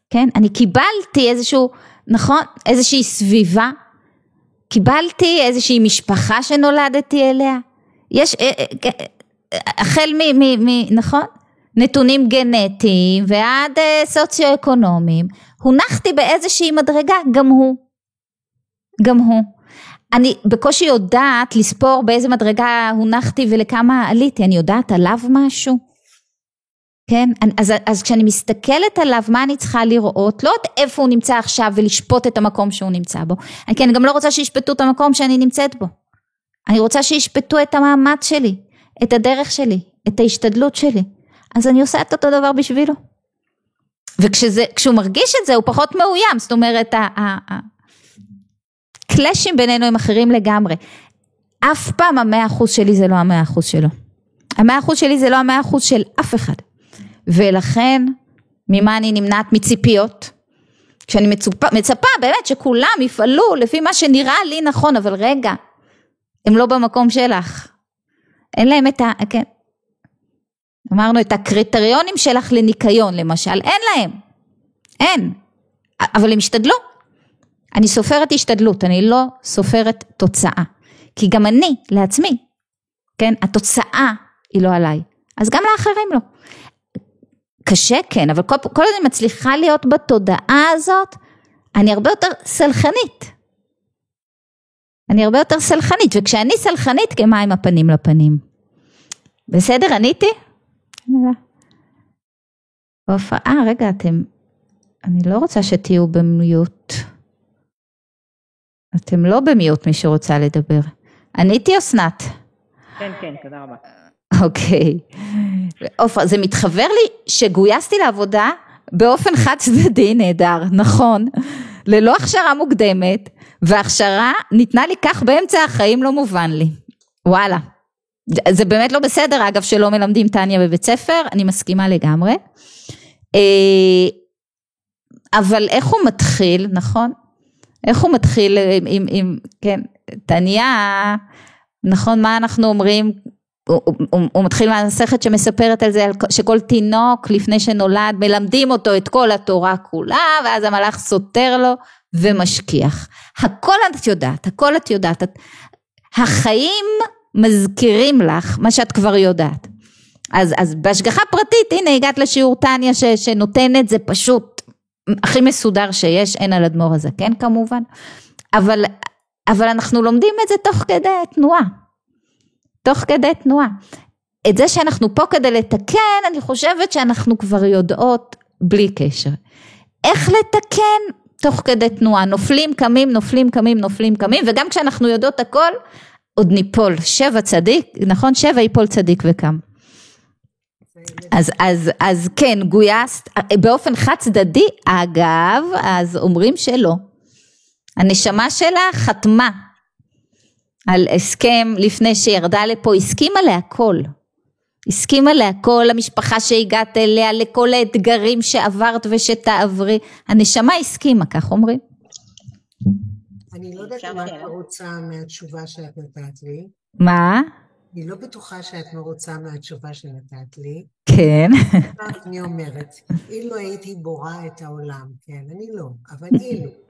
כן, אני קיבלתי איזשהו, נכון, איזושהי סביבה, קיבלתי איזושהי משפחה שנולדתי אליה, יש, אה, אה, אה, החל מ, מ, מ נכון, נתונים גנטיים ועד סוציו-אקונומיים, הונחתי באיזושהי מדרגה, גם הוא, גם הוא. אני בקושי יודעת לספור באיזה מדרגה הונחתי ולכמה עליתי, אני יודעת עליו משהו? כן, אז, אז כשאני מסתכלת עליו, מה אני צריכה לראות? לא עוד איפה הוא נמצא עכשיו ולשפוט את המקום שהוא נמצא בו. אני כן, גם לא רוצה שישפטו את המקום שאני נמצאת בו. אני רוצה שישפטו את המאמץ שלי, את הדרך שלי, את ההשתדלות שלי. אז אני עושה את אותו דבר בשבילו. וכשהוא מרגיש את זה, הוא פחות מאוים. זאת אומרת, הקלאשים בינינו הם אחרים לגמרי. אף פעם המאה אחוז שלי זה לא המאה אחוז שלו. המאה אחוז שלי זה לא המאה אחוז של אף אחד. ולכן ממה אני נמנעת? מציפיות. כשאני מצופה, מצפה באמת שכולם יפעלו לפי מה שנראה לי נכון, אבל רגע, הם לא במקום שלך. אין להם את ה... כן. אמרנו את הקריטריונים שלך לניקיון למשל, אין להם. אין. אבל הם השתדלו. אני סופרת השתדלות, אני לא סופרת תוצאה. כי גם אני, לעצמי, כן, התוצאה היא לא עליי. אז גם לאחרים לא. קשה כן, אבל כל, אני מצליחה להיות בתודעה הזאת, אני הרבה יותר סלחנית. אני הרבה יותר סלחנית, וכשאני סלחנית, כמה עם הפנים לפנים. בסדר, עניתי? הופעה, רגע, אתם, אני לא רוצה שתהיו במיוט. אתם לא במיוט, מי שרוצה לדבר. עניתי אסנת? כן, כן, תודה רבה. אוקיי. עופרה, זה מתחבר לי שגויסתי לעבודה באופן חד צדדי נהדר, נכון, ללא הכשרה מוקדמת, והכשרה ניתנה לי כך באמצע החיים לא מובן לי. וואלה. זה באמת לא בסדר אגב שלא מלמדים טניה בבית ספר, אני מסכימה לגמרי. אה, אבל איך הוא מתחיל, נכון? איך הוא מתחיל עם, עם, עם כן, טניה, נכון, מה אנחנו אומרים? הוא, הוא, הוא מתחיל מהמסכת שמספרת על זה שכל תינוק לפני שנולד מלמדים אותו את כל התורה כולה ואז המלאך סותר לו ומשכיח. הכל את יודעת, הכל את יודעת. החיים מזכירים לך מה שאת כבר יודעת. אז, אז בהשגחה פרטית, הנה הגעת לשיעור טניה ש, שנותן את זה פשוט הכי מסודר שיש, אין על אדמו"ר הזקן כן, כמובן, אבל, אבל אנחנו לומדים את זה תוך כדי תנועה, תוך כדי תנועה. את זה שאנחנו פה כדי לתקן, אני חושבת שאנחנו כבר יודעות בלי קשר. איך לתקן? תוך כדי תנועה, נופלים, קמים, נופלים, קמים, נופלים, קמים, וגם כשאנחנו יודעות הכל, עוד ניפול. שבע צדיק, נכון? שבע ייפול צדיק וקם. אז, אז, אז כן, גויסת באופן חד צדדי, אגב, אז אומרים שלא. הנשמה שלה חתמה על הסכם לפני שירדה לפה, הסכימה להכל. הסכימה להכל, למשפחה שהגעת אליה, לכל האתגרים שעברת ושתעברי. הנשמה הסכימה, כך אומרים. אני לא יודעת מה את רוצה מהתשובה שאת נתת לי. מה? אני לא בטוחה שאת מרוצה מהתשובה שנתת לי. כן. אני אומרת, אילו הייתי בורא את העולם, כן, אני לא, אבל אילו.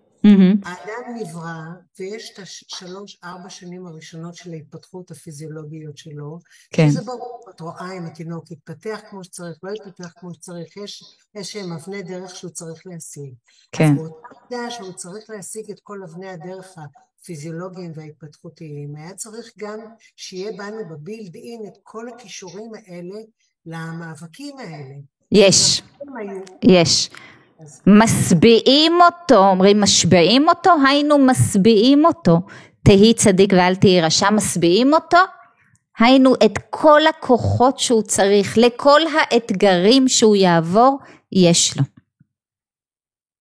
האדם נברא, ויש את השלוש, ארבע שנים הראשונות של ההתפתחות הפיזיולוגיות שלו, כן. זה ברור, את רואה אם התינוק יתפתח כמו שצריך, לא יתפתח כמו שצריך, יש איזשהם אבני דרך שהוא צריך להשיג. כן. אז באותה מידה שהוא צריך להשיג את כל אבני הדרך הפיזיולוגיים וההתפתחותיים, היה צריך גם שיהיה בנו בבילד אין את כל הכישורים האלה למאבקים האלה. יש, יש. משביעים אותו, אומרים משביעים אותו, היינו משביעים אותו, תהי צדיק ואל תהי רשע, משביעים אותו, היינו את כל הכוחות שהוא צריך, לכל האתגרים שהוא יעבור, יש לו.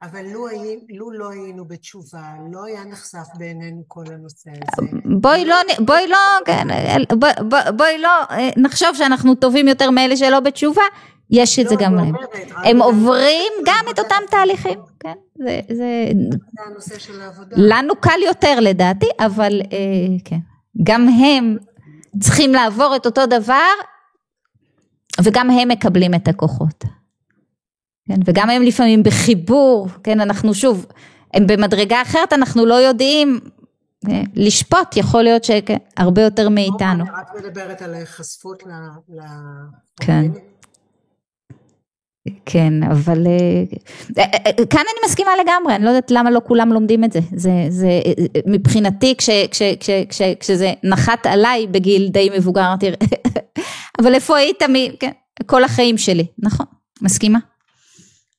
אבל לו, לו לא היינו בתשובה, לא היה נחשף בעינינו כל הנושא הזה. בואי לא, בואי לא, כן, בואי, בואי לא נחשוב שאנחנו טובים יותר מאלה שלא בתשובה, יש את זה לא, גם להם. הם עוברים גם את אותם תהליכים, כן, זה, זה... הנושא של העבודה. לנו קל יותר לדעתי, אבל אה, כן, גם הם צריכים לעבור את אותו דבר, וגם הם מקבלים את הכוחות. כן, וגם הם לפעמים בחיבור, כן, אנחנו שוב, הם במדרגה אחרת, אנחנו לא יודעים אה, לשפוט, יכול להיות שהרבה יותר מאיתנו. אני רק מדברת על ההיחשפות ל... כן. כן, אבל אה, אה, כאן אני מסכימה לגמרי, אני לא יודעת למה לא כולם לומדים את זה, זה, זה מבחינתי כש, כש, כש, כש, כשזה נחת עליי בגיל די מבוגר, אמרתי, אבל איפה היית מ... כן, כל החיים שלי, נכון, מסכימה.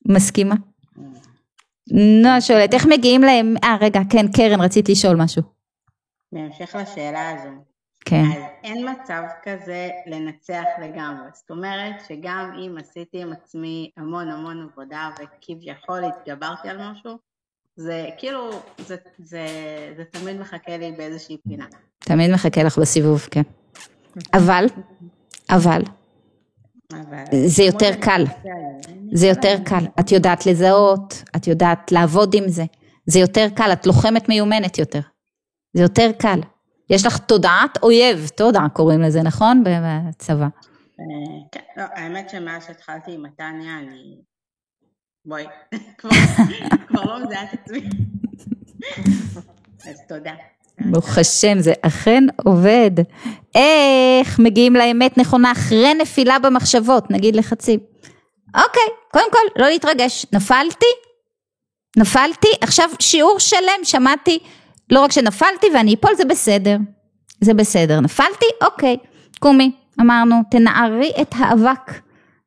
מסכימה. נועה שואלת, איך מגיעים להם, אה רגע, כן, קרן, רצית לשאול משהו. בהמשך לשאלה הזו. כן. אז אין מצב כזה לנצח לגמרי. זאת אומרת שגם אם עשיתי עם עצמי המון המון עבודה וכביכול התגברתי על משהו, זה כאילו, זה, זה, זה תמיד מחכה לי באיזושהי פינה. תמיד מחכה לך בסיבוב, כן. אבל, אבל, זה יותר קל, זה יותר קל, את יודעת לזהות, את יודעת לעבוד עם זה, זה יותר קל, את לוחמת מיומנת יותר, זה יותר קל. יש לך תודעת אויב, תודה קוראים לזה, נכון? בצבא. כן, לא, האמת שמאז שהתחלתי עם מתניה, אני... בואי, כבר לא מזהה את עצמי. אז תודה. ברוך השם, זה אכן עובד. איך מגיעים לאמת נכונה אחרי נפילה במחשבות, נגיד לחצים. אוקיי, קודם כל, לא להתרגש. נפלתי? נפלתי? עכשיו שיעור שלם, שמעתי, לא רק שנפלתי ואני אפול, זה בסדר. זה בסדר. נפלתי? אוקיי. קומי, אמרנו, תנערי את האבק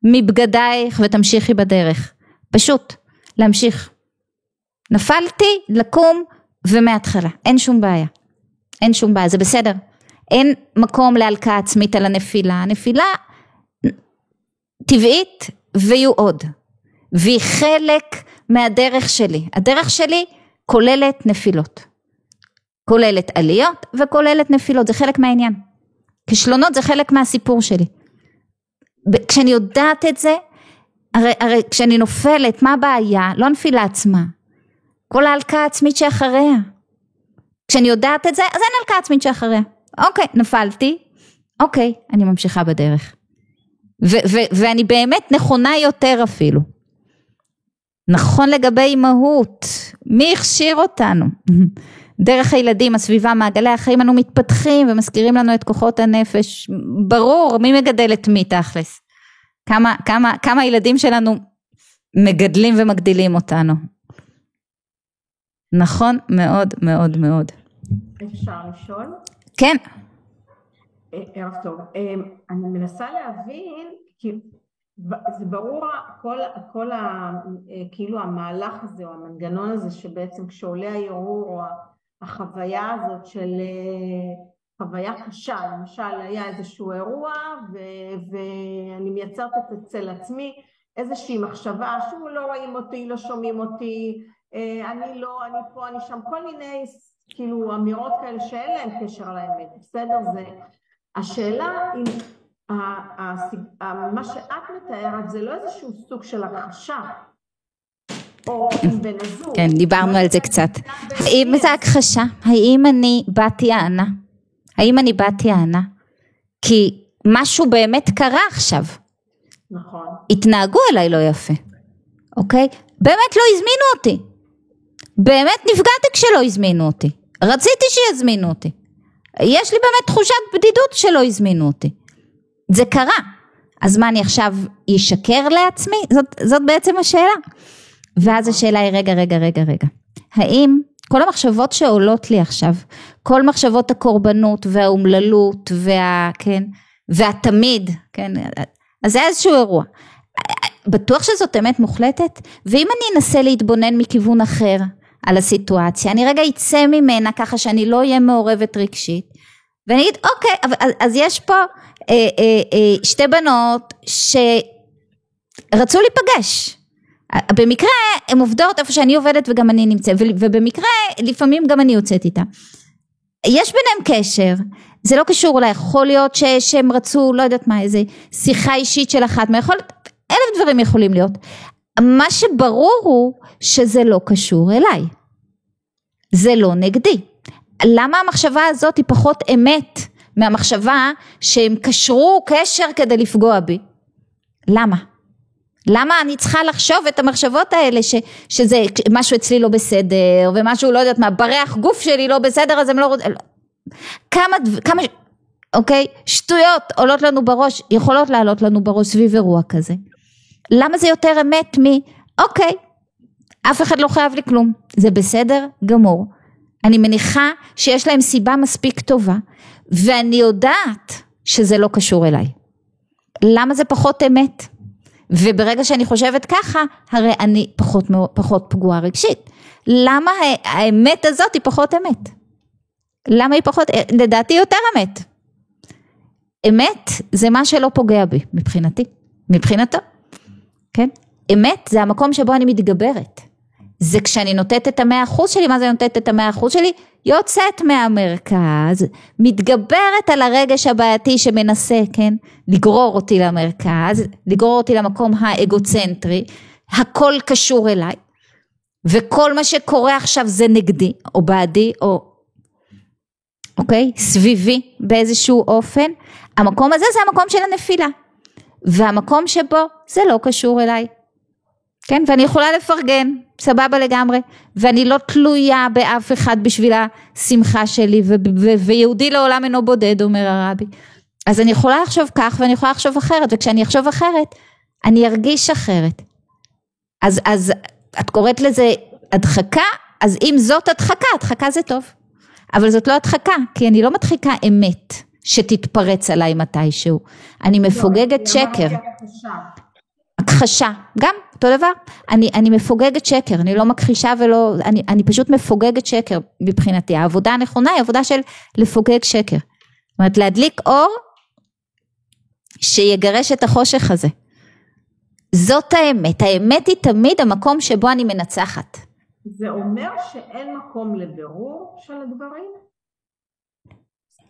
מבגדייך ותמשיכי בדרך. פשוט, להמשיך. נפלתי, לקום ומההתחלה, אין שום בעיה. אין שום בעיה, זה בסדר. אין מקום להלקאה עצמית על הנפילה. הנפילה טבעית ויהיו עוד. והיא חלק מהדרך שלי. הדרך שלי כוללת נפילות. כוללת עליות וכוללת נפילות, זה חלק מהעניין. כישלונות זה חלק מהסיפור שלי. כשאני יודעת את זה, הרי, הרי כשאני נופלת, מה הבעיה? לא הנפילה עצמה. כל ההלקאה העצמית שאחריה. כשאני יודעת את זה, אז אין הלקאה עצמית שאחריה. אוקיי, נפלתי, אוקיי, אני ממשיכה בדרך. ו- ו- ואני באמת נכונה יותר אפילו. נכון לגבי אימהות, מי הכשיר אותנו? דרך הילדים, הסביבה, מעגלי החיים, אנו מתפתחים ומזכירים לנו את כוחות הנפש. ברור, מי מגדל את מי תכלס? כמה, כמה, כמה ילדים שלנו מגדלים ומגדילים אותנו. נכון מאוד מאוד מאוד. אפשר לשאול? כן. אה, ערב טוב. אה, אני מנסה להבין, כי זה ברור כל, כל ה, אה, כאילו המהלך הזה או המנגנון הזה שבעצם כשעולה הערעור או החוויה הזאת של חוויה קשה, למשל היה איזשהו אירוע ו- ואני מייצרת אצל עצמי איזושהי מחשבה שהוא לא רואים אותי, לא שומעים אותי, אני לא, אני פה, אני שם, כל מיני כאילו אמירות כאלה שאין להן קשר על האמת, בסדר? זה... השאלה אם מה שאת מתארת זה לא איזשהו סוג של הכחשה, או עם בן הזוג. כן, דיברנו על זה קצת. האם זה הכחשה? האם אני באתי הענה? האם אני באתי הענה? כי משהו באמת קרה עכשיו. נכון. התנהגו אליי לא יפה, אוקיי? באמת לא הזמינו אותי. באמת נפגעתי כשלא הזמינו אותי. רציתי שיזמינו אותי. יש לי באמת תחושת בדידות שלא הזמינו אותי. זה קרה. אז מה אני עכשיו אשקר לעצמי? זאת, זאת בעצם השאלה. ואז השאלה היא רגע רגע רגע רגע. האם כל המחשבות שעולות לי עכשיו, כל מחשבות הקורבנות והאומללות וה... כן, והתמיד, כן, אז זה איזשהו אירוע. בטוח שזאת אמת מוחלטת? ואם אני אנסה להתבונן מכיוון אחר, על הסיטואציה, אני רגע אצא ממנה ככה שאני לא אהיה מעורבת רגשית, ואני אגיד אוקיי, אז, אז יש פה אה, אה, אה, שתי בנות שרצו להיפגש, במקרה הן עובדות איפה שאני עובדת וגם אני נמצאת, ובמקרה לפעמים גם אני יוצאת איתה. יש ביניהם קשר, זה לא קשור אולי, יכול להיות ש, שהם רצו, לא יודעת מה, איזה שיחה אישית של אחת, מה יכול, אלף דברים יכולים להיות, מה שברור הוא שזה לא קשור אליי. זה לא נגדי. למה המחשבה הזאת היא פחות אמת מהמחשבה שהם קשרו קשר כדי לפגוע בי? למה? למה אני צריכה לחשוב את המחשבות האלה ש, שזה משהו אצלי לא בסדר ומשהו לא יודעת מה בריח גוף שלי לא בסדר אז הם לא רוצים כמה כמה אוקיי שטויות עולות לנו בראש יכולות לעלות לנו בראש סביב אירוע כזה למה זה יותר אמת מ... אוקיי, אף אחד לא חייב לי כלום, זה בסדר גמור. אני מניחה שיש להם סיבה מספיק טובה, ואני יודעת שזה לא קשור אליי. למה זה פחות אמת? וברגע שאני חושבת ככה, הרי אני פחות, פחות פגועה רגשית. למה האמת הזאת היא פחות אמת? למה היא פחות, לדעתי יותר אמת. אמת זה מה שלא פוגע בי, מבחינתי, מבחינתו. כן? אמת זה המקום שבו אני מתגברת. זה כשאני נותנת את המאה אחוז שלי, מה זה נותנת את המאה אחוז שלי? יוצאת מהמרכז, מתגברת על הרגש הבעייתי שמנסה, כן, לגרור אותי למרכז, לגרור אותי למקום האגוצנטרי, הכל קשור אליי, וכל מה שקורה עכשיו זה נגדי, או בעדי, או אוקיי? סביבי באיזשהו אופן, המקום הזה זה המקום של הנפילה, והמקום שבו זה לא קשור אליי, כן? ואני יכולה לפרגן, סבבה לגמרי, ואני לא תלויה באף אחד בשביל השמחה שלי, ו- ו- ויהודי לעולם אינו בודד, אומר הרבי. אז אני יכולה לחשוב כך ואני יכולה לחשוב אחרת, וכשאני אחשוב אחרת, אני ארגיש אחרת. אז, אז את קוראת לזה הדחקה, אז אם זאת הדחקה, הדחקה זה טוב. אבל זאת לא הדחקה, כי אני לא מדחיקה אמת שתתפרץ עליי מתישהו. אני לא, מפוגגת שקר. הכחשה, גם אותו דבר. אני, אני מפוגגת שקר, אני לא מכחישה ולא, אני, אני פשוט מפוגגת שקר מבחינתי. העבודה הנכונה היא עבודה של לפוגג שקר. זאת אומרת להדליק אור שיגרש את החושך הזה. זאת האמת, האמת היא תמיד המקום שבו אני מנצחת. זה אומר שאין מקום לבירור של הדברים?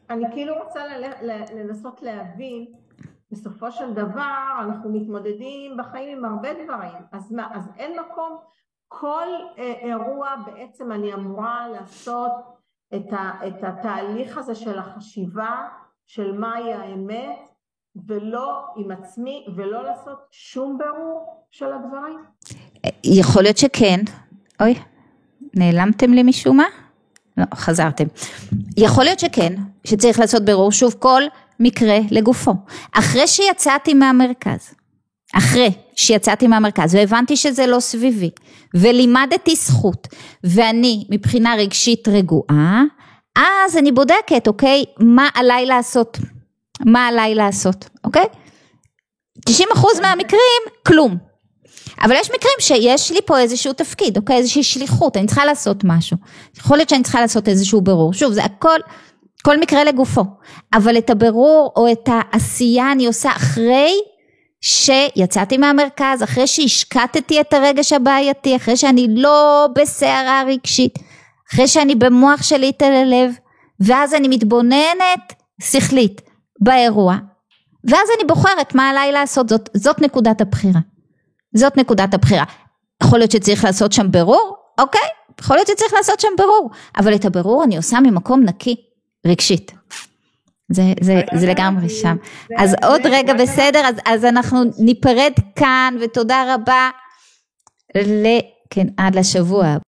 אני כאילו רוצה לנסות להבין, בסופו של דבר אנחנו מתמודדים בחיים עם הרבה דברים, אז מה, אז אין מקום, כל אה, אירוע בעצם אני אמורה לעשות את, ה, את התהליך הזה של החשיבה של מהי האמת ולא עם עצמי ולא לעשות שום בירור של הדברים? יכול להיות שכן, אוי, נעלמתם לי משום מה? לא, חזרתם. יכול להיות שכן, שצריך לעשות בירור, שוב כל מקרה לגופו. אחרי שיצאתי מהמרכז, אחרי שיצאתי מהמרכז והבנתי שזה לא סביבי, ולימדתי זכות, ואני מבחינה רגשית רגועה, אז אני בודקת, אוקיי, מה עליי לעשות? מה עליי לעשות, אוקיי? 90% מהמקרים, כלום. אבל יש מקרים שיש לי פה איזשהו תפקיד, אוקיי? איזושהי שליחות, אני צריכה לעשות משהו. יכול להיות שאני צריכה לעשות איזשהו ברור. שוב, זה הכל, כל מקרה לגופו. אבל את הברור או את העשייה אני עושה אחרי שיצאתי מהמרכז, אחרי שהשקטתי את הרגש הבעייתי, אחרי שאני לא בסערה רגשית, אחרי שאני במוח שלי תל הלב, ואז אני מתבוננת שכלית באירוע, ואז אני בוחרת מה עליי לעשות, זאת, זאת נקודת הבחירה. זאת נקודת הבחירה. יכול להיות שצריך לעשות שם ברור, אוקיי, יכול להיות שצריך לעשות שם ברור, אבל את הברור אני עושה ממקום נקי, רגשית. זה, זה, זה לגמרי שם. אז עוד רגע בסדר, אז, אז אנחנו ניפרד כאן, ותודה רבה, ל... כן, עד לשבוע.